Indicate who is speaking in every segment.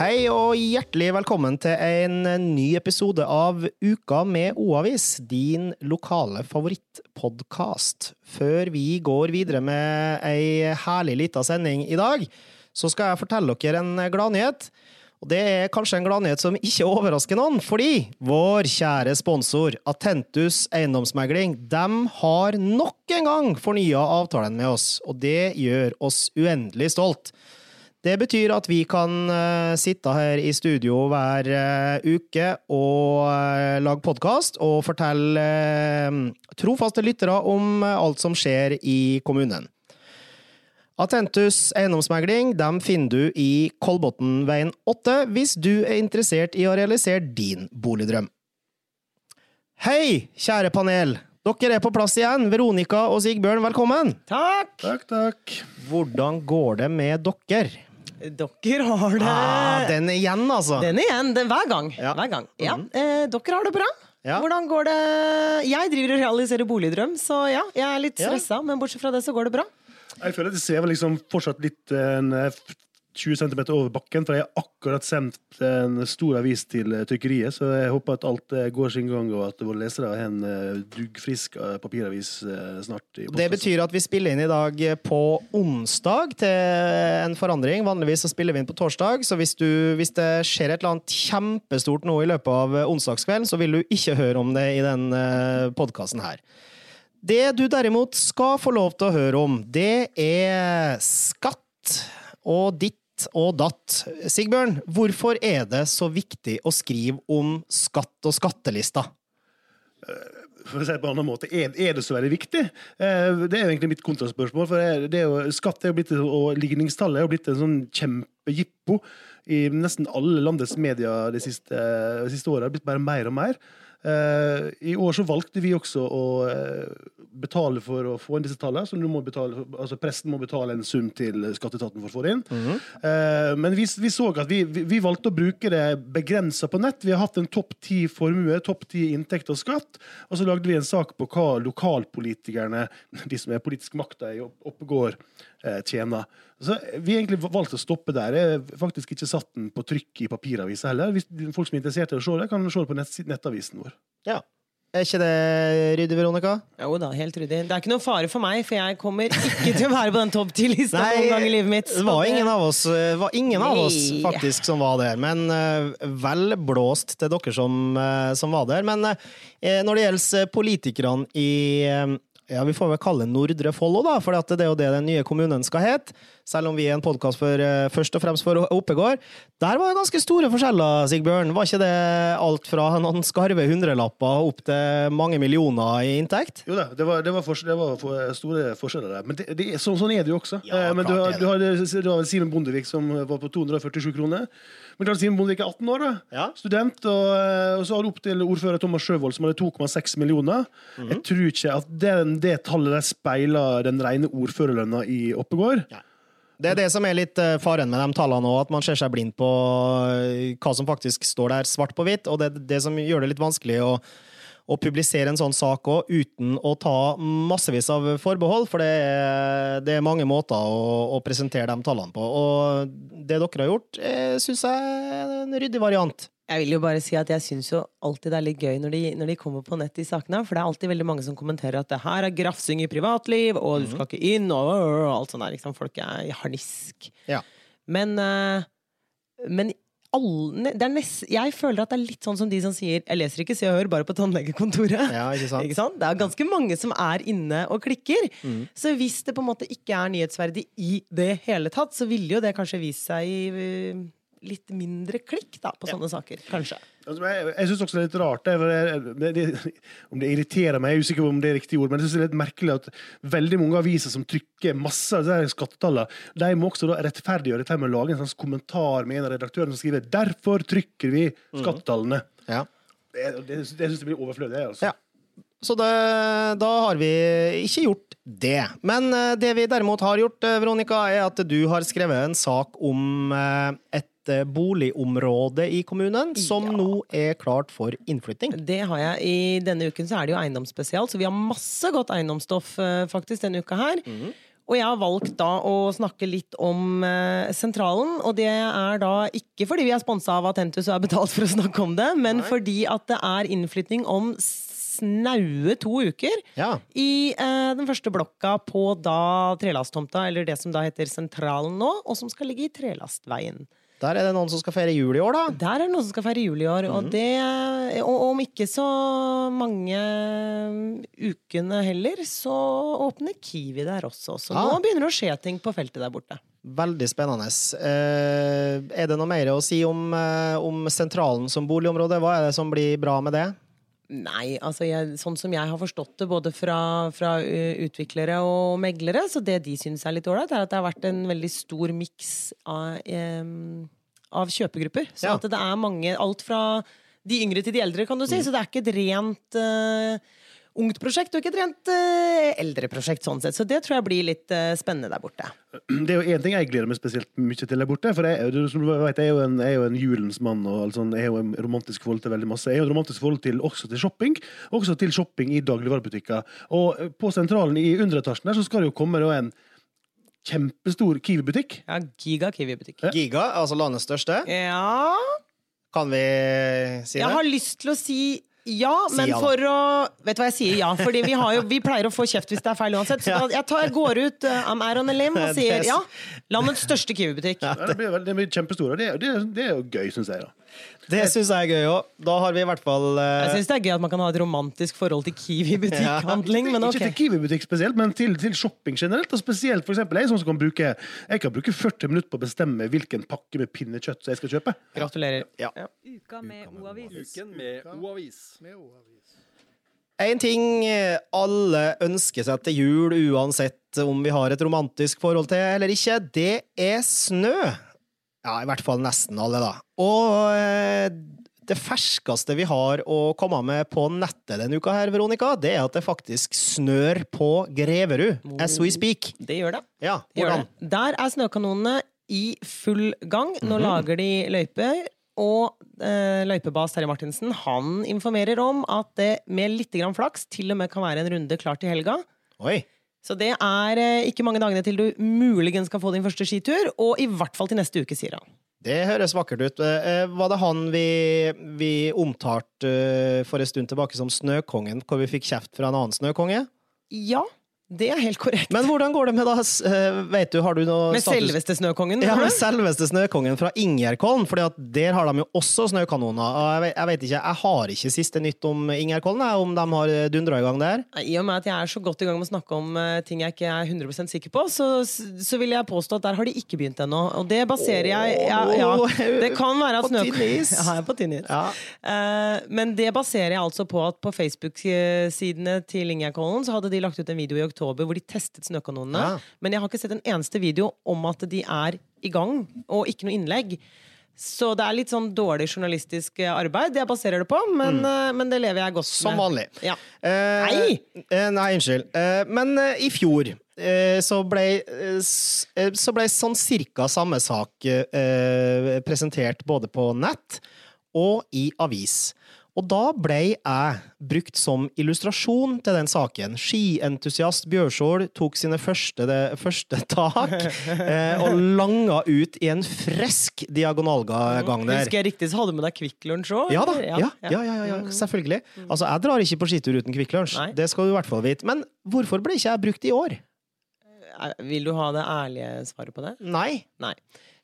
Speaker 1: Hei og hjertelig velkommen til en ny episode av Uka med O-avis, din lokale favorittpodkast. Før vi går videre med ei herlig lita sending i dag, så skal jeg fortelle dere en gladnyhet. Og det er kanskje en gladnyhet som ikke overrasker noen, fordi vår kjære sponsor Atentus Eiendomsmegling de har nok en gang fornya avtalen med oss, og det gjør oss uendelig stolt. Det betyr at vi kan uh, sitte her i studio hver uh, uke og uh, lage podkast og fortelle trofaste lyttere om alt som skjer i kommunen. Atentus eiendomsmegling dem finner du i Kolbotnveien 8 hvis du er interessert i å realisere din boligdrøm. Hei, kjære panel! Dere er på plass igjen. Veronica og Sigbjørn, velkommen!
Speaker 2: Takk! Takk, takk.
Speaker 1: Hvordan går det med dere?
Speaker 2: Dere har det
Speaker 1: ah, Den igjen, altså.
Speaker 2: Den igjen, den, hver gang. Ja. Hver gang. Ja. Mm. Eh, dere har det bra. Ja. Hvordan går det Jeg driver og realiserer boligdrøm, så ja, jeg er litt stressa, men bortsett fra det så går det bra.
Speaker 3: Jeg føler at det ser liksom fortsatt litt en, 20 cm over bakken, for jeg har akkurat sendt en stor avis til trykkeriet, så jeg håper at alt eh, går sin gang, og at våre lesere har en eh, duggfrisk eh, papiravis snart.
Speaker 1: det betyr at vi spiller inn i dag på onsdag til en forandring. Vanligvis så spiller vi inn på torsdag, så hvis, du, hvis det skjer et eller annet kjempestort nå i løpet av onsdagskvelden, så vil du ikke høre om det i den podkasten her. Det du derimot skal få lov til å høre om, det er skatt og ditt og datt. Sigbjørn, hvorfor er det så viktig å skrive om skatt og skattelister?
Speaker 3: For å si det på en annen måte, er, det så veldig viktig? Eh, det er jo egentlig mitt kontraspørsmål. for det er jo, Skatt er jo blitt, og ligningstallet er jo blitt en sånn kjempejippo i nesten alle landets medier de siste, de siste åra. Det har blitt bare mer og mer. Uh, I år så valgte vi også å uh, betale for å få inn disse tallene. Så må betale, altså Presten må betale en sum til skatteetaten for å få det inn. Mm -hmm. men vi, vi, så at vi, vi, valgte å bruke det begrensa på nett. Vi har hatt en topp ti formue, topp ti inntekt og skatt. Og så lagde vi en sak på hva lokalpolitikerne, de som er politisk makta i Oppegård, tjener. Så Vi har egentlig valgt å stoppe der. Jeg har faktisk ikke satt den på trykk i papiravisa heller. Hvis folk som er interessert i å se det, kan se det på nett, nettavisen vår.
Speaker 1: Ja. Er ikke det ryddig, Veronica?
Speaker 2: Jo da, helt ryddig. Det er ikke noe fare for meg, for jeg kommer ikke til å være på den topp ti-lista noen gang i livet mitt.
Speaker 1: Det var ingen av oss, var ingen av oss faktisk som var der, men uh, vel blåst til dere som, uh, som var der. Men uh, når det gjelder politikerne i ja, vi får vel kalle Nordre Follo, da, for det er jo det den nye kommunen skal hete. Selv om vi er en podkast for først og fremst for Oppegård. Der var det ganske store forskjeller, Sigbjørn. Var ikke det alt fra noen skarve hundrelapper opp til mange millioner i inntekt?
Speaker 3: Jo da, det var, det var, for, det var for store forskjeller der. Men det, det, så, sånn er det jo også. Ja, eh, men du har, du har, du har Simen Bondevik som var på 247 kroner. Men klart, siden Bondevik er 18 år, da. Ja. student. Og, eh, og, så har du opp til ordfører Thomas Sjøvold, som hadde 2,6 millioner. Mm -hmm. Jeg tror ikke at den, det tallet der speiler den rene ordførerlønna i Oppegård. Ja.
Speaker 1: Det er det som er litt eh, faren med de tallene òg, at man ser seg blind på eh, hva som faktisk står der svart på hvitt. Og det er det som gjør det litt vanskelig å å publisere en sånn sak òg, uten å ta massevis av forbehold, for det er, det er mange måter å, å, presentere de tallene på. Og det dere har gjort, syns jeg er en ryddig variant.
Speaker 2: Jeg vil jo bare si at jeg syns jo alltid det er litt gøy når de, når de, kommer på nett, i sakene. For det er alltid veldig mange som kommenterer at det her er grafsing i privatliv, og du skal ikke inn, og, og alt sånt der. Liksom. Folk er i harnisk. Ja. Men, uh, men alle, nest, jeg føler at det er litt sånn som de som sier 'jeg leser ikke så jeg hører bare på tannlegekontoret'. Ja, ikke sant? ikke sant? Det er ganske mange som er inne og klikker. Mm. Så hvis det på en måte ikke er nyhetsverdig i det hele tatt, så ville jo det kanskje vist seg i litt mindre klikk da, på sånne saker. Kanskje.
Speaker 3: Altså, jeg jeg syns også det er litt rart det, det, Om det irriterer meg, jeg er usikker på om det er riktig ord, men jeg synes det er litt merkelig at veldig mange aviser som trykker masse av disse skattetallene, de må også da rettferdiggjøre dette med å lage en sånn kommentar med en av redaktørene som skriver 'Derfor trykker vi mhm. skattetallene'. Mm. Ja. Det, det, det syns jeg blir overflødig. Altså. Ja.
Speaker 1: Så det, da har vi ikke gjort det. Men eh, det vi derimot har gjort, eh, Veronica, er at du har skrevet en sak om eh, et boligområde i kommunen som ja. nå er klart for innflytting.
Speaker 2: Det har jeg. I denne uken så er det jo eiendomsspesial, så vi har masse godt eiendomsstoff eh, faktisk denne uka her. Mm. Og jeg har valgt da å snakke litt om eh, sentralen. Og det er da ikke fordi vi er sponsa av Atentus og er betalt for å snakke om det, men fordi at det er innflytning om snaue to uker
Speaker 1: Ja.
Speaker 2: i eh, den første blokka på da trelasttomta, eller det som da heter Sentralen nå, og som skal ligge i Trelastveien.
Speaker 1: Der er det noen som skal feire jul i år, da.
Speaker 2: Der er det noen som skal feire jul i år, og det Og om ikke så mange ukene heller, så åpner Kiwi der også. Så
Speaker 1: ja.
Speaker 2: nå begynner det å skje ting på feltet der borte.
Speaker 1: Veldig spennende. Eh, er det noe mer å si om, eh, om sentralen som boligområde? Hva er det som blir bra med det?
Speaker 2: Nei, altså jeg, sånn som jeg har forstått det, både fra, fra uh, utviklere og meglere, så det de syns er litt ålreit, er at det har vært en veldig stor miks av, eh, av kjøpegrupper. Så
Speaker 1: Ja.
Speaker 2: at det er mange Alt fra de yngre til de eldre, kan du si. Så det er ikke et rent eh, ungt prosjekt, og ikke et rent uh, eldre prosjekt, sånn sett. Så det tror jeg blir litt uh, spennende der borte.
Speaker 3: Det er jo én ting jeg gleder meg spesielt mye til der borte. For jeg, du- som du vet, jeg er jo en, jeg er jo en julens mann og alt sånt. Jeg har jo en romantisk forhold til veldig masse. Jeg har jo en romantisk forhold til, også til shopping. Også til shopping i dagligvarebutikker. Og eh, på sentralen i underetasjen der så skal det jo komme da en kjempestor Kiwi-butikk.
Speaker 2: Ja, Giga Kiwi-butikk.
Speaker 1: Giga, altså landets største.
Speaker 2: Ja
Speaker 1: Kan vi si det?
Speaker 2: Jeg har lyst til å si ja, men for å Vet du hva jeg sier ja? Fordi vi, har jo, vi pleier å få kjeft hvis det er feil uansett. Så jeg, tar, jeg går ut uh, I'm out on a og sier
Speaker 1: er
Speaker 2: ja. Landets største Kiwi-butikk.
Speaker 3: Ja, det blir, det blir kjempestore. det, det, det er jo gøy, syns jeg. da.
Speaker 1: Det syns jeg er gøy òg. Da har vi i hvert fall uh...
Speaker 2: Jeg syns det er gøy at man kan ha et romantisk forhold til Kiwi-butikkhandling, men
Speaker 3: Ikke til Kiwi-butikk spesielt, men til, til shopping generelt. Og spesielt for eksempel, jeg, som kan bruke, jeg kan bruke 40 minutter på å bestemme hvilken pakke med pinnekjøtt jeg skal kjøpe.
Speaker 2: Gratulerer.
Speaker 1: Ja.
Speaker 4: Uka med O-avis.
Speaker 5: Uken med O-avis.
Speaker 1: En ting eh, alle ønsker seg til jul, uansett om vi har et romantisk forhold til eller ikke, det er snø. Ja, i hvert fall nesten alle, da. Og eh, det ferskeste vi har å komme med på nettet denne uka her, Veronica, det er at det faktisk snør på Greverud, as we speak.
Speaker 2: Det gjør det.
Speaker 1: Ja,
Speaker 2: det gjør det. Der er snøkanonene i full gang. Nå
Speaker 1: Mhm.
Speaker 2: lager de løyper. Og eh, løypebas Terje Martinsen han informerer om at det med litt flaks til og med kan være en runde klar til helga.
Speaker 1: Oi.
Speaker 2: Så det er eh, ikke mange dagene til du muligens skal få din første skitur, og i hvert fall til neste uke, sier han.
Speaker 1: Det høres vakkert ut. Eh, Var det han vi, vi omtalte eh, for en stund tilbake som Snøkongen, hvor vi fikk kjeft fra en annen snøkonge?
Speaker 2: Ja, det er helt korrekt.
Speaker 1: Men hvordan går det med da? eh, Vet du, har du noe
Speaker 2: Med
Speaker 1: status-
Speaker 2: selveste Snøkongen?
Speaker 1: Ja, med selveste Snøkongen fra Ingjerdkollen, for der har de jo også snøkanoner. Og jeg vet, jeg vet ikke, jeg har ikke siste nytt om Ingjerdkollen, om de har dundra i gang der.
Speaker 2: I og med at jeg er så godt i gang med å snakke om eh, ting jeg ikke er 100 sikker på, så, så vil jeg påstå at der har de ikke begynt ennå. Og det baserer jeg ja, ja, Det kan være at
Speaker 1: På.
Speaker 2: Ja, jeg er på tynn is.
Speaker 1: Ja.
Speaker 2: Eh, men det baserer jeg altså på at på Facebook-sidene til Ingjerdkollen så hadde de lagt ut en video i oktober hvor de testet snøkanonene.
Speaker 1: Ja.
Speaker 2: Men jeg har ikke sett en eneste video om at de er i gang, og ikke noe innlegg. Så det er litt sånn dårlig journalistisk eh, arbeid, jeg baserer det på, men, eh, men det lever jeg godt med.
Speaker 1: Mm. Som vanlig.
Speaker 2: Ja.
Speaker 1: Eh,
Speaker 2: Nei!
Speaker 1: eh, nei, unnskyld. Eh, men i fjor så ble, så ble sånn cirka samme sak presentert både på nett og i avis. Og da ble jeg brukt som illustrasjon til den saken. Skientusiast Bjørshol tok sine første, det, første tak eh, og langa ut i en fresk diagonalgang der.
Speaker 2: Husker jeg riktig, så hadde du med deg Kvikk Lunsj òg?
Speaker 1: Ja da, ja, ja, ja, ja, ja, selvfølgelig. Altså, jeg drar ikke på skitur uten Kvikk Lunsj. Det skal du i hvert fall vite. Men hvorfor ble ikke jeg brukt i år?
Speaker 2: Eh, Vil du ha det ærlige svaret på det?
Speaker 1: Nei.
Speaker 2: Nei.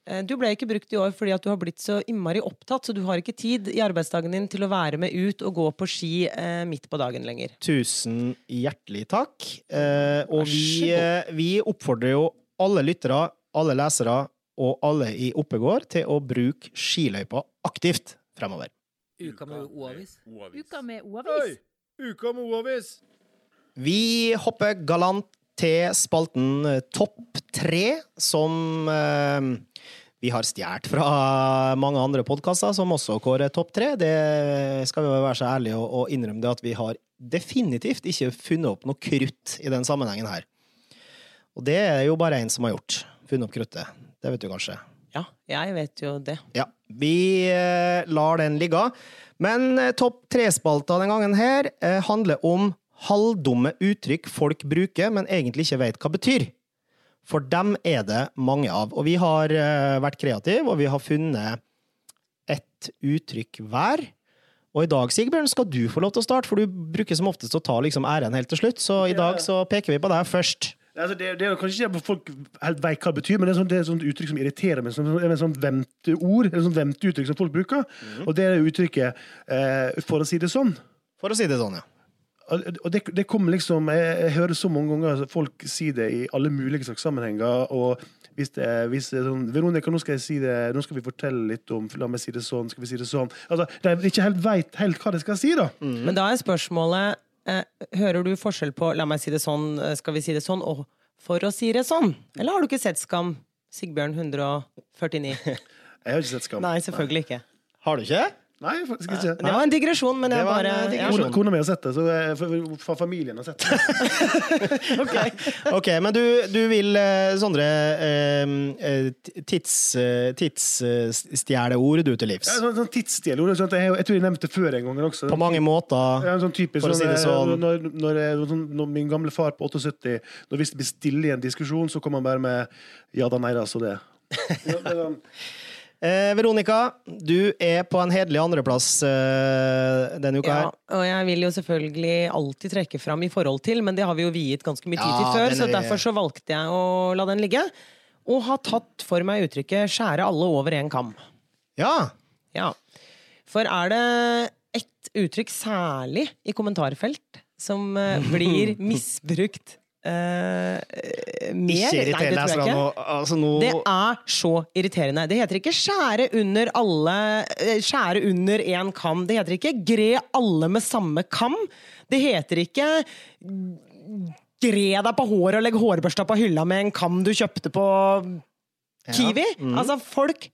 Speaker 2: Eh, Du ble ikke brukt i år fordi at du har blitt så innmari opptatt, så du har ikke tid i arbeidsdagen din til å være med ut og gå på ski eh, midt på dagen lenger.
Speaker 1: Tusen hjertelig takk. Eh, og vi, eh, vi oppfordrer jo alle lyttere, alle lesere og alle i Oppegård til å bruke skiløypa aktivt fremover.
Speaker 4: Uka med O-avis.
Speaker 6: Uka med! O-avis.
Speaker 5: Uka med O-avis.
Speaker 1: Vi hopper galant til spalten eh, Topp tre, som eh, vi har stjålet fra mange andre podkaster, som også kårer topp tre. Det skal vi være så ærlige og, og innrømme det at vi har definitivt ikke funnet opp noe krutt i den sammenhengen her. Og det er jo bare én som har gjort. Funnet opp kruttet. Det vet du kanskje.
Speaker 2: Ja, jeg vet jo det.
Speaker 1: Ja, vi eh, lar den ligge. Men eh, topp tre-spalta den gangen her handler om halvdumme uttrykk folk bruker, men egentlig ikke vet hva betyr. For dem er det mange av. Og vi har eh, vært kreative, og vi har funnet ett uttrykk hver. Og i dag, Sigbjørn, skal du få lov til å starte, for du bruker som oftest å ta liksom æren helt til slutt. Så i dag så peker vi på deg først.
Speaker 3: Altså, det, det er kanskje ikke at folk helt vet hva det betyr, men det er, sånn, det er et sånt uttrykk som irriterer meg. Som et sånt venteord, eller sånt venteuttrykk som folk bruker. Og det er uttrykket eh, 'for å si det sånn'.
Speaker 1: For å si det sånn, ja.
Speaker 3: Og det, det kommer liksom jeg, jeg hører så mange ganger folk si det i alle mulige slags sammenhenger. Og hvis det, er- hvis det er sånn 'Veronica, nå skal jeg si det Nå skal vi fortelle litt om La meg si det sånn. Skal vi si det sånn? Altså, De ikke helt veit helt hva de skal si, da.
Speaker 2: Men da er spørsmålet eh, Hører du forskjell på 'la meg si det sånn', eh, 'skal vi si det sånn' og 'for å si det sånn'? Eller har du ikke sett Skam? Sigbjørn 149.
Speaker 3: Jeg har ikke sett Skam.
Speaker 2: Nei, selvfølgelig ikke.
Speaker 1: Har du ikke?
Speaker 3: Nei, faktisk ikke.
Speaker 2: Det var en digresjon, men jeg bare
Speaker 1: eh, digresjon.
Speaker 3: Kona, mi har sett det, så for, familien har sett det.
Speaker 1: Ok, men du, du vil, eh, Sondre, eh, eh, tids, du til livs.
Speaker 3: Ja, sånn, sånn tidsstjelord. Sånn, jeg, jeg tror jeg nevnte det før en gang også.
Speaker 1: På mange måter.
Speaker 3: Ja, sånn typisk,
Speaker 1: For å si det
Speaker 3: sånn, Når, Når, når, sånn, når min gamle far på 78 Når hvis det blir stille i en diskusjon, så kommer han bare med 'ja da, nei da, så det'. Ja, det sånn,
Speaker 1: Eh, Veronica, du er på en hederlig andreplass eh, denne uka her.
Speaker 2: Ja, og jeg vil jo selvfølgelig alltid trekke fram i forhold til, men det har vi jo viet ganske mye tid
Speaker 1: Ja,
Speaker 2: til før, så
Speaker 1: vi-
Speaker 2: derfor så valgte jeg å la den ligge. Og har tatt for meg uttrykket 'skjære alle over én kam'.
Speaker 1: Ja.
Speaker 2: Ja. For er det ett uttrykk særlig i kommentarfelt som eh, blir misbrukt eh, mer?
Speaker 1: Ikke irriter
Speaker 2: ikke.
Speaker 1: nå. Altså, nå
Speaker 2: Det er så irriterende. Det heter ikke 'skjære under alle eh, Skjære under én kam'. Det heter ikke 'gre alle med samme kam'. Det heter ikke 'gre deg på håret og legg hårbørsta på hylla med en kam du kjøpte på Kiwi'. Altså, folk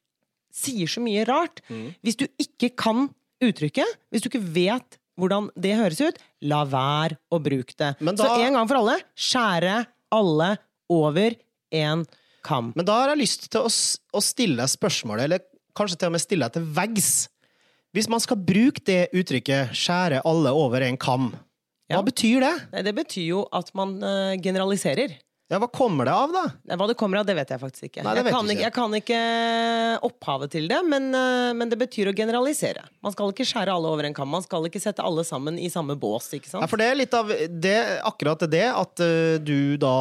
Speaker 2: sier så mye rart. Hvis du ikke kan uttrykket, hvis du ikke vet hvordan det høres ut, la være å bruke det.
Speaker 1: Men
Speaker 2: Så en gang for alle, skjære alle over en kam.
Speaker 1: Men da har jeg lyst til å, å stille spørsmålet, eller kanskje til og med stille til veggs. Hvis man skal bruke det uttrykket 'skjære alle over en kam', hva
Speaker 2: Ja.
Speaker 1: betyr det?
Speaker 2: Det betyr jo at man eh, generaliserer.
Speaker 1: Ja, hva kommer det av, da?
Speaker 2: Hva det kommer av, det vet jeg faktisk ikke.
Speaker 1: Nei,
Speaker 2: jeg, kan ikke jeg kan ikke opphavet til det, men, eh, men det betyr å generalisere. Man skal ikke skjære alle over en kam. Man skal ikke sette alle sammen i samme bås. ikke
Speaker 1: Ja,
Speaker 2: sant?
Speaker 1: for det er litt av det, akkurat det at eh, du da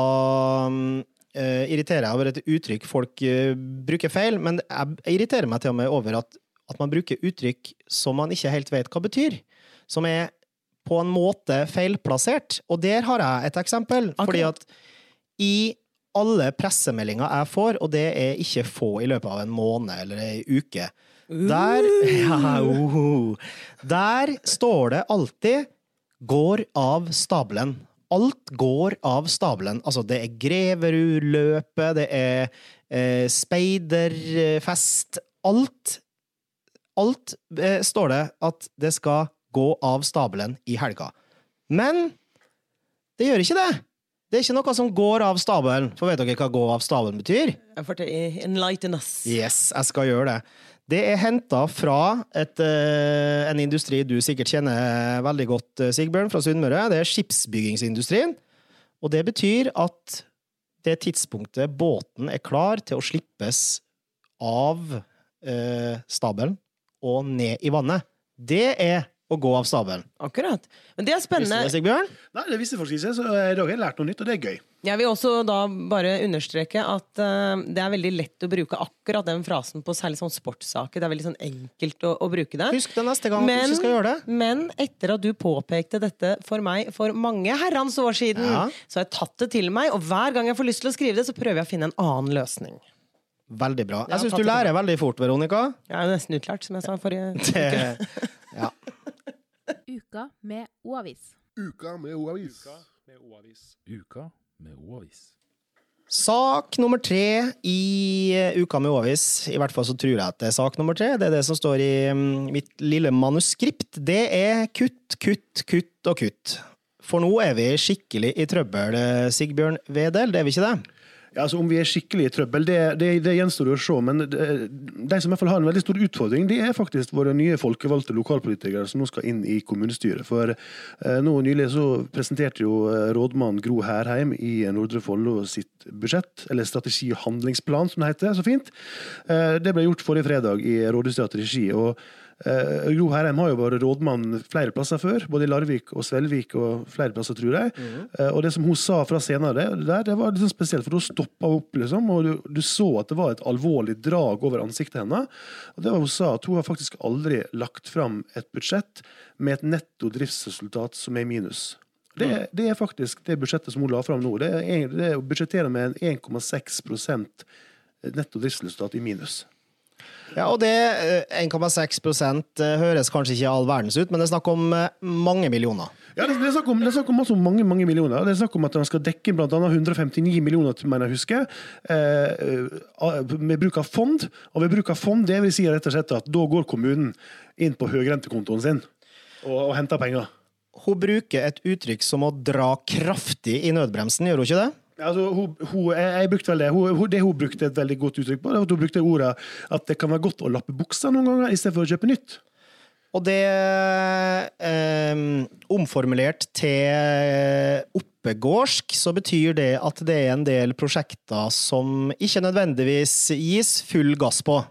Speaker 1: eh, irriterer deg over et uttrykk folk uh, bruker feil, men jeg irriterer meg til og med over at, at man bruker uttrykk som man ikke helt vet hva betyr. Som er på en måte feilplassert. Og der har jeg et eksempel. Fordi at i alle pressemeldinger jeg får, og det er ikke få i løpet av en måned eller ei uke, der, ja, uh, der står det alltid 'går av stabelen'. Alt går av stabelen. Altså, det er Greverudløpet, det er eh, speiderfest Alt Alt eh, står det at det skal gå av stabelen i helga. Men det gjør ikke det. Det er ikke noe som går av stabelen. For vet dere hva 'gå av stabelen' betyr?
Speaker 2: Enlighten us.
Speaker 1: Yes, jeg skal gjøre det. Det er henta fra et, eh, en industri du sikkert kjenner veldig godt, eh, Sigbjørn, fra Sunnmøre. Det er skipsbyggingsindustrien. Og det betyr at det tidspunktet båten er klar til å slippes av eh, stabelen og ned i vannet, det er å gå av stabelen.
Speaker 2: Akkurat. Men det er spennende.
Speaker 1: Visste du det, Sigbjørn?
Speaker 3: Nei, det visste jeg faktisk ikke, så i dag har jeg lært noe nytt, og det er gøy.
Speaker 2: Jeg vil også da bare understreke at uh, det er veldig lett å bruke akkurat den frasen på særlig sånn sportssaker. Det er veldig sånn enkelt å, å bruke det.
Speaker 1: Husk det neste gang at du skal gjøre det.
Speaker 2: men etter at du påpekte dette for meg for mange herrens år siden,
Speaker 1: Ja.
Speaker 2: så har jeg tatt det til meg, og hver gang jeg får lyst til å skrive det, så prøver jeg å finne en annen løsning.
Speaker 1: Veldig bra. Jeg syns du lærer veldig fort, Veronica.
Speaker 2: Jeg er jo nesten utlært, som jeg sa forrige
Speaker 1: Det, ja.
Speaker 6: Uka med O-avis.
Speaker 5: Uka med O-avis.
Speaker 7: med O-avis. Uka med O-avis.
Speaker 1: Sak nummer tre i eh, Uka med O-avis. i hvert fall så tror jeg at det er sak nummer tre, det er det som står i mm, mitt lille manuskript, det er kutt, kutt, kutt og kutt. For nå er vi skikkelig i trøbbel, eh, Sigbjørn Vedel, det er vi ikke det?
Speaker 3: Ja, altså Om vi er skikkelig i trøbbel, det, det, det gjenstår å se. Men det, de som i hvert fall har en veldig stor utfordring, det er faktisk våre nye folkevalgte lokalpolitikere som nå skal inn i kommunestyret. For eh, nå nylig så presenterte jo eh, rådmann Gro Herheim i Nordre Follo sitt budsjett, eller strategi- og handlingsplan, som det heter så fint. Eh, det ble gjort forrige fredag i rådhusets regi. og Eh, Gro Herheim har jo vært rådmann flere plasser før, både i Larvik og Svelvik og flere plasser, tror jeg. Eh, og det som hun sa fra scenen der, det var sånn spesielt, for hun stoppa opp, liksom, og du, du så at det var et alvorlig drag over ansiktet hennes. Og det var Hun sa at hun har faktisk aldri lagt fram et budsjett med et netto driftsresultat som er i minus. Det, det er faktisk det budsjettet som hun la fram nå. Det er, det er budsjettere med en 1,6% netto driftsresultat i minus.
Speaker 1: Ja, og det eh, 1,6 eh, høres kanskje ikke all verdens ut, men det er snakk om eh, mange millioner.
Speaker 3: Ja, det, er snakk om, det er snakk om også mange mange millioner. Det er snakk om at man skal dekke annet 159 millioner, mener jeg husker, eh, eh, med bruk av fond. Og ved bruk av fond, det vil si rett og slett at da går kommunen inn på høyrentekontoen sin og, og henter penger.
Speaker 1: Hun bruker et uttrykk som å dra kraftig i nødbremsen, gjør hun ikke det?
Speaker 3: Altså, hun, hun, jeg, jeg brukte vel det. Hun, det hun brukte et veldig godt uttrykk på, det var at hun brukte ordet at det kan være godt å lappe buksa noen ganger istedenfor å kjøpe nytt.
Speaker 1: Og det eh, Omformulert til oppegårdsk, så betyr det at det er en del prosjekter som ikke nødvendigvis gis full gass på.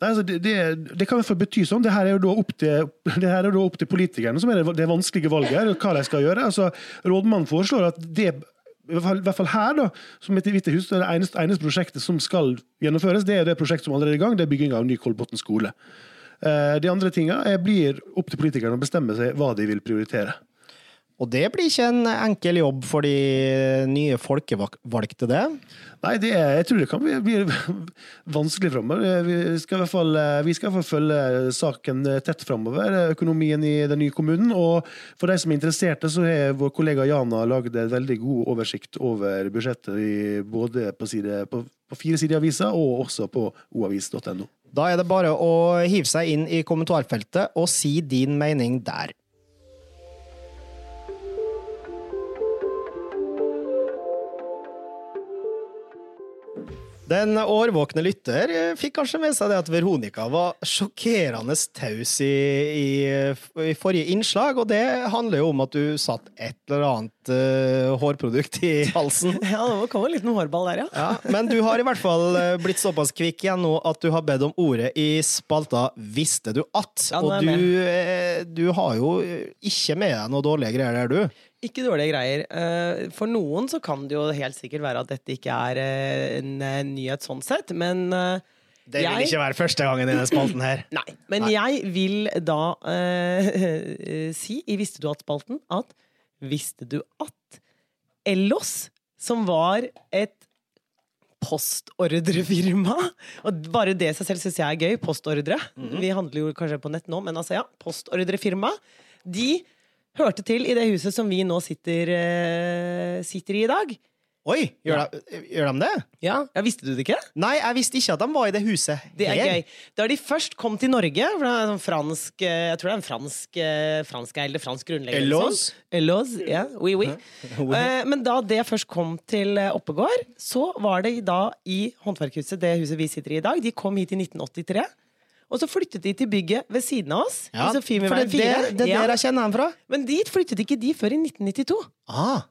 Speaker 3: Nei, altså det, det, det kan i hvert fall bety sånn. Det her er jo da opp til, da opp til politikerne, som er det, det vanskelige valget her, hva de skal gjøre. Altså, rådmannen foreslår at det i hvert fall, hvert fall her, da, som heter Hvite hus, det det eneste, eneste prosjektet som skal gjennomføres. Det er det prosjektet som allerede er i gang, det er bygging av ny Kolbotn skole. Eh, De andre tinga blir opp til politikerne å bestemme seg hva de vil prioritere.
Speaker 1: Og det blir ikke en enkel jobb for de nye folkevalgte, det.
Speaker 3: Nei, det er, jeg tror det kan bli, bli vanskelig framover. Vi skal i hvert fall, vi skal i hvert fall følge saken tett framover, økonomien i den nye kommunen. Og for de som er interesserte, så har vår kollega Jana laget en veldig god oversikt over budsjettet i, både på, side, på, på fire sider i avisa og også på oavis.no.
Speaker 1: Da er det bare å hive seg inn i kommentarfeltet og si din mening der. Den årvåkne lytter fikk kanskje med seg det at Veronica var sjokkerende taus i, i, i forrige innslag, og det handler jo om at du satt et eller annet uh, hårprodukt i halsen.
Speaker 2: Ja, det kom en liten hårball der, ja.
Speaker 1: Ja, men du har i hvert fall eh, blitt såpass kvikk igjen nå at du har bedt om ordet i spalta 'Visste du at?'
Speaker 2: Ja,
Speaker 1: og du, eh, du har jo ikke med deg noe dårlige greier der, du.
Speaker 2: Ikke dårlige greier. Eh, For noen så kan det jo helt sikkert være at dette ikke er eh, en eh, nyhet sånn sett, men
Speaker 1: Det vil
Speaker 2: Jeg-
Speaker 1: ikke være første gangen i denne spalten her.
Speaker 2: Nei. Men jeg vil da eh, si i Visste du at-spalten at Visste du at Ellos, som var et postordrefirma Og bare det seg selv syns jeg er gøy. Postordre. Vi handler jo kanskje på nett nå, men altså ja, postordrefirma. De hørte til i det huset som vi nå sitter, eh, sitter i i dag.
Speaker 1: Oi, gjør, de, gjør de det?
Speaker 2: Ja, ja Visste du det ikke?
Speaker 1: Nei, jeg visste ikke at de var i det huset.
Speaker 2: Det er
Speaker 1: her.
Speaker 2: gøy. Da de først kom til Norge for det er en sånn fransk, eh, Jeg tror det er en fransk eh, fransk eller fransk grunnlegger. eller sånn. Ellos, ja. Oui, oui. Eh, Men da det først kom til eh, Oppegård, så var det da i Håndverkhuset, det huset vi sitter i i dag, de kom hit i 1983. Og så flyttet de til bygget ved siden av oss.
Speaker 1: Ja,
Speaker 2: i
Speaker 1: for det, er
Speaker 2: 4.
Speaker 1: det er
Speaker 2: Ja.
Speaker 1: der jeg kjenner han fra.
Speaker 2: Men dit flyttet ikke de før i 1992.
Speaker 1: Ah,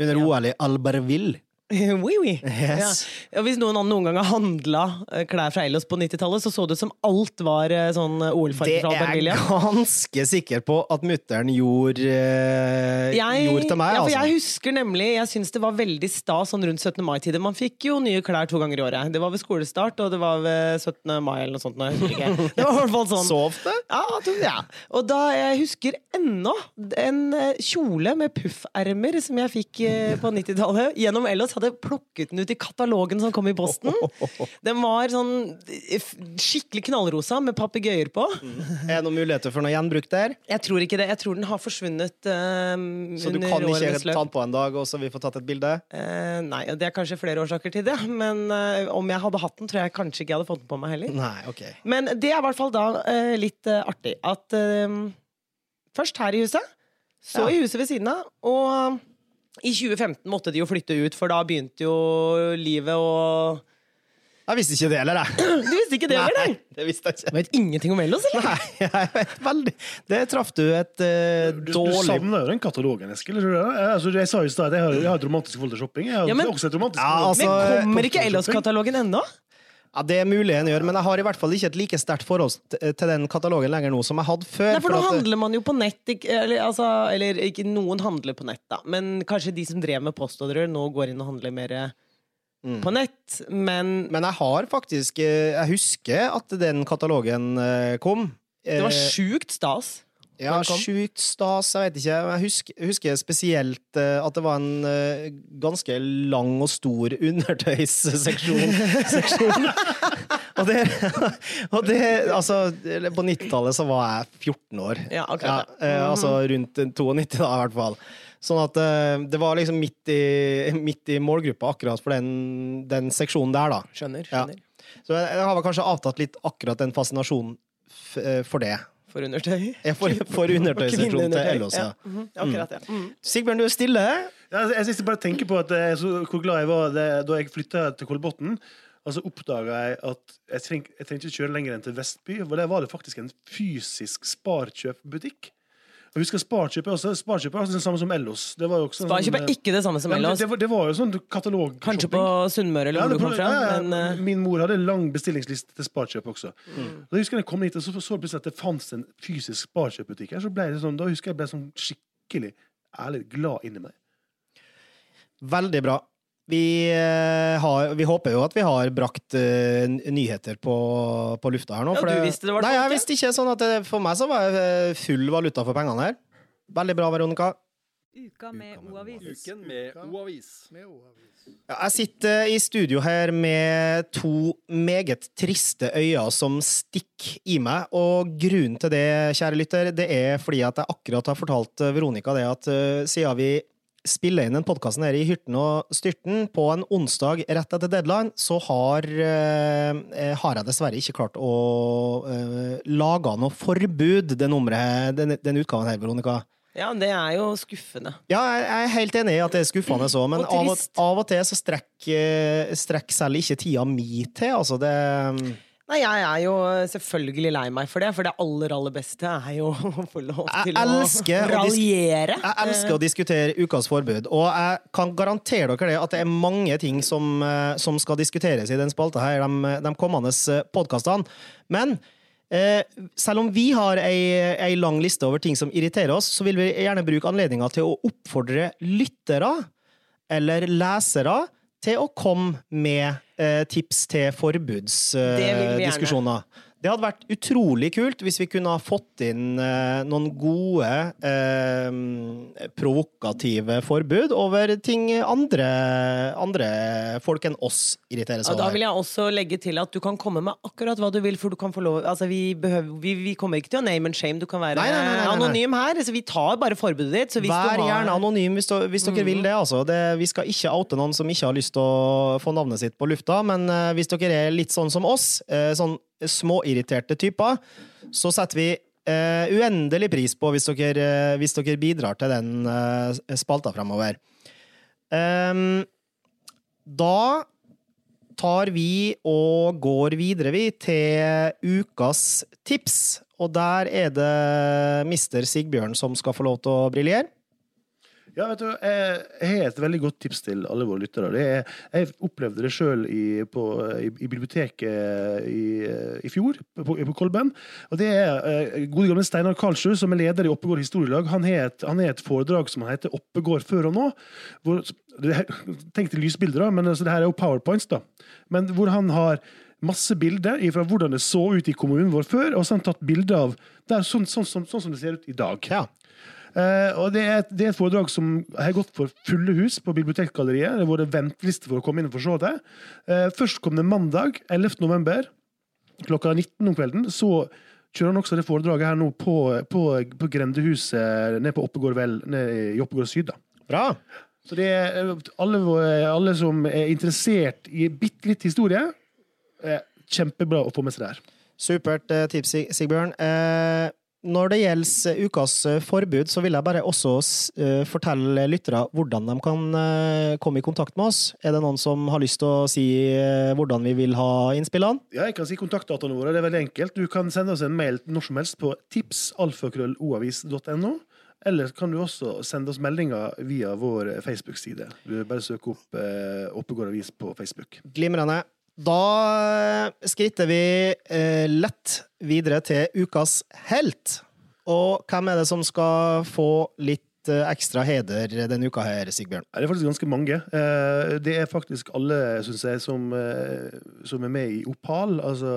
Speaker 1: under OL i Albertville.
Speaker 2: oui, oui.
Speaker 1: Yes.
Speaker 2: Ja. Hvis noen noen gang har handla klær fra Ellos på 90-tallet, så så det ut som alt var eh, sånn
Speaker 1: Det
Speaker 2: OL-farge fra
Speaker 1: er jeg ganske sikker på at mutter'n gjorde, eh,
Speaker 2: Jeg,
Speaker 1: gjorde til meg.
Speaker 2: ja, for
Speaker 1: altså.
Speaker 2: jeg husker nemlig Jeg syns det var veldig stas sånn rundt 17. mai-tider. Man fikk jo nye klær to ganger i året. Det var ved skolestart, og det var ved 17. mai eller noe sånt. Det var i hvert fall sånn.
Speaker 1: Så ofte?
Speaker 2: Ja, ja. Og da jeg husker ennå en eh, kjole med puffermer som jeg fikk eh, på 90-tallet gjennom Ellos. Hadde plukket den ut i katalogen som kom i posten. Den var sånn skikkelig knallrosa med papegøyer på.
Speaker 1: Er det noen muligheter for noe gjenbruk der?
Speaker 2: Jeg tror ikke det. Jeg tror den har forsvunnet eh,
Speaker 1: Så du kan ikke ta den på en dag, og så vi får tatt et bilde?
Speaker 2: Uh, nei, det er kanskje flere årsaker til det. Men uh, om jeg hadde hatt den, tror jeg kanskje ikke jeg hadde fått den på meg heller.
Speaker 1: Nei, ok.
Speaker 2: Men det er i hvert fall da eh, litt artig at eh, Først her i huset, så
Speaker 1: Ja.
Speaker 2: i huset ved siden av, og I 2015 måtte de jo flytte ut, for da begynte jo livet å
Speaker 1: Jeg visste ikke det heller, jeg.
Speaker 2: Du visste ikke det, eller?
Speaker 1: Nei, det visste jeg ikke.
Speaker 2: Du vet ingenting om Ellos, eller?
Speaker 1: Nei, jeg vet veldig Det traff du et eh,
Speaker 3: Du, du
Speaker 1: dårlig
Speaker 3: savner jo den katalogen, Eskil. tror du det? Jeg, altså, jeg sa jo i stad at jeg har, jeg har et romantisk forhold til shopping. Jeg har
Speaker 2: Ja, men-
Speaker 3: også et romantisk
Speaker 1: Ja,
Speaker 3: forhold
Speaker 1: altså,
Speaker 2: Men kommer ikke Ellos-katalogen ennå?
Speaker 1: Ja, Det er mulig en gjør, men jeg har i hvert fall ikke et like sterkt forhold til den katalogen lenger nå som jeg hadde før.
Speaker 2: Nei, for nå
Speaker 1: at-
Speaker 2: handler man jo på nett. Ikke, eller, altså, eller ikke noen handler på nett, da. Men kanskje de som drev med postordrer, nå går inn og handler mer
Speaker 1: Mm.
Speaker 2: på nett. Men
Speaker 1: Men jeg har faktisk eh, Jeg husker at den katalogen eh, kom.
Speaker 2: det var
Speaker 1: Eh,
Speaker 2: sjukt stas.
Speaker 1: Ja, sjukt stas, jeg vet ikke. Jeg husker, husker spesielt eh, at det var en eh, ganske lang og stor undertøysseksjon. seksjon. og det, og det Altså, på 90-tallet så var jeg 14 år.
Speaker 2: Ja, akkurat det.
Speaker 1: eh, altså rundt 92, da, i hvert fall. Sånn at det var liksom midt i, midt i målgruppa akkurat for den, den seksjonen der, da.
Speaker 2: Skjønner.
Speaker 1: Ja. Så jeg, jeg har vel kanskje avtatt litt akkurat den fascinasjonen for det.
Speaker 2: For undertøy.
Speaker 1: Ja, For, for undertøysseksjonen til. Ellos, ja.
Speaker 2: mhm, Akkurat, ja. Mm.
Speaker 1: Sigbjørn, du er stille.
Speaker 3: Ja, altså, jeg bare tenker på at jeg, så, hvor glad jeg var det, da jeg flytta til Kolbotn. Og så oppdaga jeg at jeg, treng, jeg trengte ikke kjøre lenger enn til Vestby. For der var det faktisk en fysisk Sparkjøp-butikk. Og jeg husker Sparkjøp er også, Sparkjøp er også det samme som Ellos. Det var jo også en
Speaker 2: Sparkjøp
Speaker 3: sånn,
Speaker 2: er ikke det samme som Ellos.
Speaker 3: Ja, det, var, det var jo sånn katalog.
Speaker 2: Kanskje på Sunnmøre eller hvor
Speaker 3: ja,
Speaker 2: du kom fra.
Speaker 3: ja, ja.
Speaker 2: Men eh,
Speaker 3: Min mor hadde lang bestillingsliste til Sparkjøp også.
Speaker 2: Mm.
Speaker 3: Da husker jeg jeg kom hit og så så plutselig at det fantes en fysisk Sparkjøp-butikk her. Så ble det sånn, Da husker jeg jeg ble sånn skikkelig ærlig glad inni meg.
Speaker 1: Veldig bra. Vi, eh, har, vi håper jo at vi har brakt eh, nyheter på, på lufta her nå.
Speaker 2: Ja, du visste det var det,
Speaker 1: Nei, jeg visste ikke. sånn at det, For meg så var det eh, full valuta for pengene her. Veldig bra, Veronica.
Speaker 4: Uka med O-avis.
Speaker 5: Uken med O-avis.
Speaker 1: Ja, jeg sitter i studio her med to meget triste øyne som stikker i meg, og grunnen til det, kjære lytter, det er fordi at jeg akkurat har fortalt eh, Veronica det at uh, siden vi spiller inn den podkasten her i Hyrten og Styrten på en onsdag rett etter deadline, så har, eh, eh, har jeg dessverre ikke klart å eh, lage noe forbud det nummeret, den, den utgaven her, Veronica.
Speaker 2: ja, det er jo skuffende.
Speaker 1: Ja, jeg jeg er helt enig i at det er skuffende så, men
Speaker 2: Og
Speaker 1: av og, av og til så strekker strekk selv ikke tida mi til, altså det
Speaker 2: Nei, jeg er jo selvfølgelig lei meg for det, for det aller, aller beste er jo å få lov til å raljere.
Speaker 1: Jeg elsker å diskutere ukas forbud, og jeg kan garantere dere det at det er mange ting som, eh, som skal diskuteres i den spalta her de, de kommende podkastene. Men eh, selv om vi har ei, ei lang liste over ting som irriterer oss, så vil vi gjerne bruke anledninga til å oppfordre lyttere eller lesere til å komme med eh, tips til forbudsdiskusjoner. Det hadde vært utrolig kult hvis vi kunne ha fått inn eh, noen gode, eh, provokative forbud over ting andre, andre folk enn oss irriterer
Speaker 2: Ja,
Speaker 1: seg
Speaker 2: da vil jeg også legge til at du kan komme med akkurat hva du vil, for du kan få lov Altså, vi, behøver, vi, vi kommer ikke til å name and shame, du kan være
Speaker 1: Nei, nei, nei,
Speaker 2: anonym her. Så vi tar bare forbudet ditt. Så hvis
Speaker 1: Vær
Speaker 2: du har,
Speaker 1: gjerne anonym hvis, du, hvis dere vil det. Altså. det. Vi skal ikke oute noen som ikke har lyst til å få navnet sitt på lufta, men uh, hvis dere er litt sånn som oss, uh, sånn småirriterte typer, så setter vi eh, uendelig pris på hvis dere, eh, hvis dere bidrar til den eh, spalta fremover. Um, da tar vi og går videre, vi, til ukas tips. Og der er det mister Sigbjørn som skal få lov til å briljere.
Speaker 3: Ja, vet du, jeg jeg har et veldig godt tips til alle våre lyttere. Er, jeg opplevde det sjøl i, i, i biblioteket i, i fjor, på, på Kolben. Og det er eh, gode gamle Steinar Karlsrud, som er leder i Oppegård historielag. Han har et, et foredrag som heter 'Oppegård før og nå'. Hvor, her- tenk til lysbilder, da, men altså, det her er jo powerpoints. da. Men hvor han har masse bilder fra hvordan det så ut i kommunen vår før, og så har han tatt bilder av det er sånn, sånn, sånn, sånn som det ser ut i dag.
Speaker 1: Ja.
Speaker 3: Eh, og det er, et, det er et foredrag som har gått for fulle hus på Bibliotekgalleriet. Det har vært venteliste for å komme inn og få se det. Eh, først kom det mandag 11. november klokka 19 om kvelden. Så kjører han også det foredraget her nå på, på, på Grendehuset nede på Oppegård Vel, i Oppegård Syd. da.
Speaker 1: Bra.
Speaker 3: Så det er eh, alle, alle som er interessert i bitte litt historie, kjempebra å få med seg der.
Speaker 1: Supert tips, Sigbjørn. Eh, Når det gjelder ukas eh, forbud, så vil jeg bare også eh, fortelle lyttere hvordan de kan eh, komme i kontakt med oss. Er det noen som har lyst til å si eh, hvordan vi vil ha innspillene?
Speaker 3: Ja, jeg kan si kontaktdataene våre. Det er veldig enkelt. Du kan sende oss en mail når som helst på tipsalfakrølloavis.no. Eller kan du også sende oss meldinger via vår Facebook-side. Du bare søker opp eh, Oppegård avis på Facebook.
Speaker 1: Glimrende. Da eh, skritter vi eh, lett videre til ukas helt. Og hvem er det som skal få litt eh, ekstra heder denne uka her, Sigbjørn?
Speaker 3: Det er faktisk ganske mange. Eh, Det er faktisk alle, syns jeg, som, som er med i Opal. Altså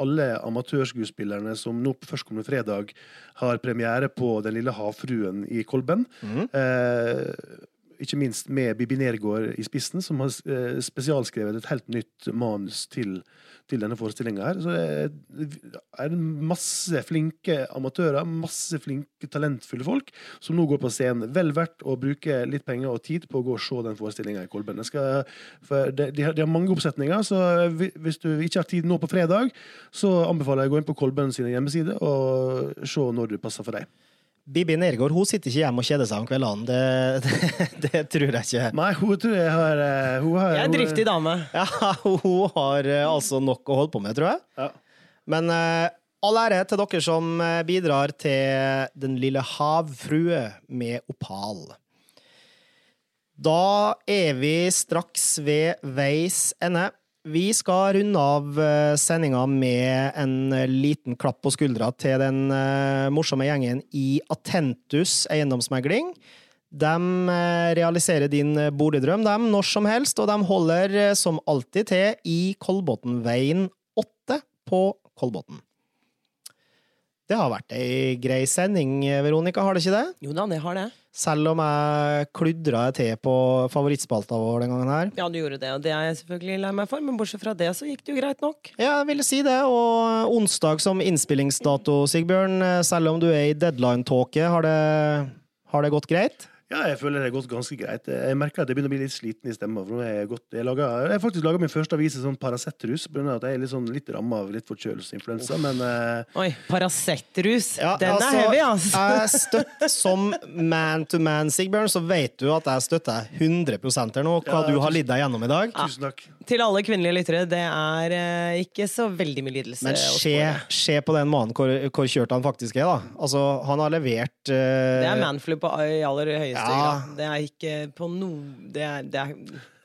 Speaker 3: alle amatørskuespillerne som nå på førstkommende fredag har premiere på Den lille havfruen i Kolben. Eh, Ikke minst med Bibi Nergård i spissen, som har eh, spesialskrevet et helt nytt manus til, til denne forestillinga her. Så det er masse flinke amatører, masse flinke, talentfulle folk som nå går på scenen. Vel verdt å bruke litt penger og tid på å gå og se den forestillinga i Kolben. Skal, de, de, har, mange oppsetninger, så hvis du ikke har tid nå på fredag, så anbefaler jeg å gå inn på Kolben sine hjemmesider og se når det passer for deg.
Speaker 1: Bibi Nergård hun sitter ikke hjemme og kjeder seg om kveldene. Det, det, det tror jeg ikke.
Speaker 3: Nei, hun tror jeg har eh, hun har,
Speaker 2: Jeg er en driftig dame.
Speaker 1: Ja, hun har eh, altså nok å holde på med, tror jeg.
Speaker 3: Ja.
Speaker 1: Men eh, all ære til dere som bidrar til Den lille havfrue med opal. Da er vi straks ved veis ende. Vi skal runde av eh, sendinga med en eh, liten klapp på skuldra til den eh, morsomme gjengen i Atentus eiendomsmegling. De realiserer din boligdrøm dem når som helst, og de holder som alltid til i Kolbotnveien 8 på Kolbotn. Det har vært ei grei sending, Veronica, har det ikke det?
Speaker 2: Jo da, det har det.
Speaker 1: Selv om jeg kludra til på favorittspalta vår den gangen her.
Speaker 2: Ja, du gjorde det, og det er jeg selvfølgelig lei meg for, men bortsett fra det så gikk det jo greit nok.
Speaker 1: Ja, jeg ville si det. Og onsdag som innspillingsdato, Sigbjørn. Selv om du er i deadline-tåke, har, har det gått greit?
Speaker 3: Ja, jeg føler det har gått ganske greit. Jeg merker at jeg begynner å bli litt sliten i stemma. Jeg, gått, jeg, laget, jeg har faktisk laga min første avis i sånn Paracet-rus, at jeg er litt, sånn, litt ramma av litt forkjølelse og. Men uh...
Speaker 2: Oi, Paracet-rus.
Speaker 1: Ja,
Speaker 2: Den
Speaker 1: altså,
Speaker 2: er heavy, altså.
Speaker 1: Jeg støtter som man to man, Sigbjørn, så vet du at jeg støtter 100 her nå, hva
Speaker 3: Ja,
Speaker 1: du har lidd deg gjennom i dag.
Speaker 3: tusen takk.
Speaker 2: Til alle kvinnelige lyttere, det er uh, ikke så veldig mye lidelse.
Speaker 1: Men se, se på den mannen hvor, hvor kjørt han faktisk er, da. Altså, han har levert uh...
Speaker 2: Det er manflu på i aller høyeste
Speaker 1: Ja.
Speaker 2: grad. Det er ikke på noe Det det er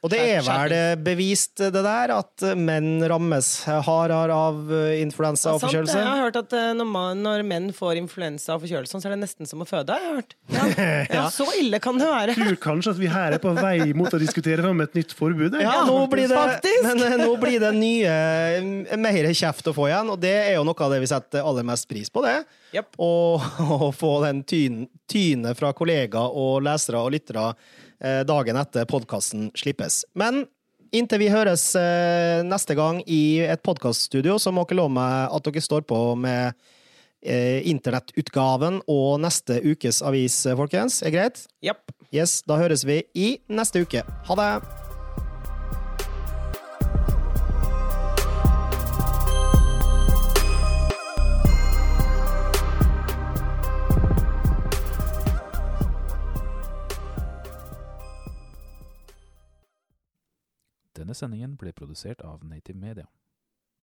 Speaker 1: Og det er vel bevist, det der, at menn rammes hardere av influensa og forkjølelse?
Speaker 2: Jeg har hørt at eh, når, man, når menn får influensa og forkjølelse, så er det nesten som å føde. har Jeg har hørt. Ja, ja, så ille kan det være.
Speaker 3: Jeg tror kanskje at vi her er på vei mot å diskutere fram et nytt forbud.
Speaker 1: Ja, nå blir det,
Speaker 2: faktisk.
Speaker 1: men eh, nå blir det nye, eh, mer kjeft å få igjen, og det er jo noe av det vi setter aller mest pris på, det.
Speaker 2: Yep.
Speaker 1: Og å få den tyn, tynet fra kollegaer og lesere og lyttere dagen etter podkasten slippes. Men inntil vi høres eh, neste gang i et podkaststudio, så må dere love meg at dere står på med eh, internettutgaven og neste ukes avis, eh, folkens. Er greit?
Speaker 2: Yep.
Speaker 1: Yes, da høres vi i neste uke. Ha det!
Speaker 7: Denne sendingen ble produsert av Native Media.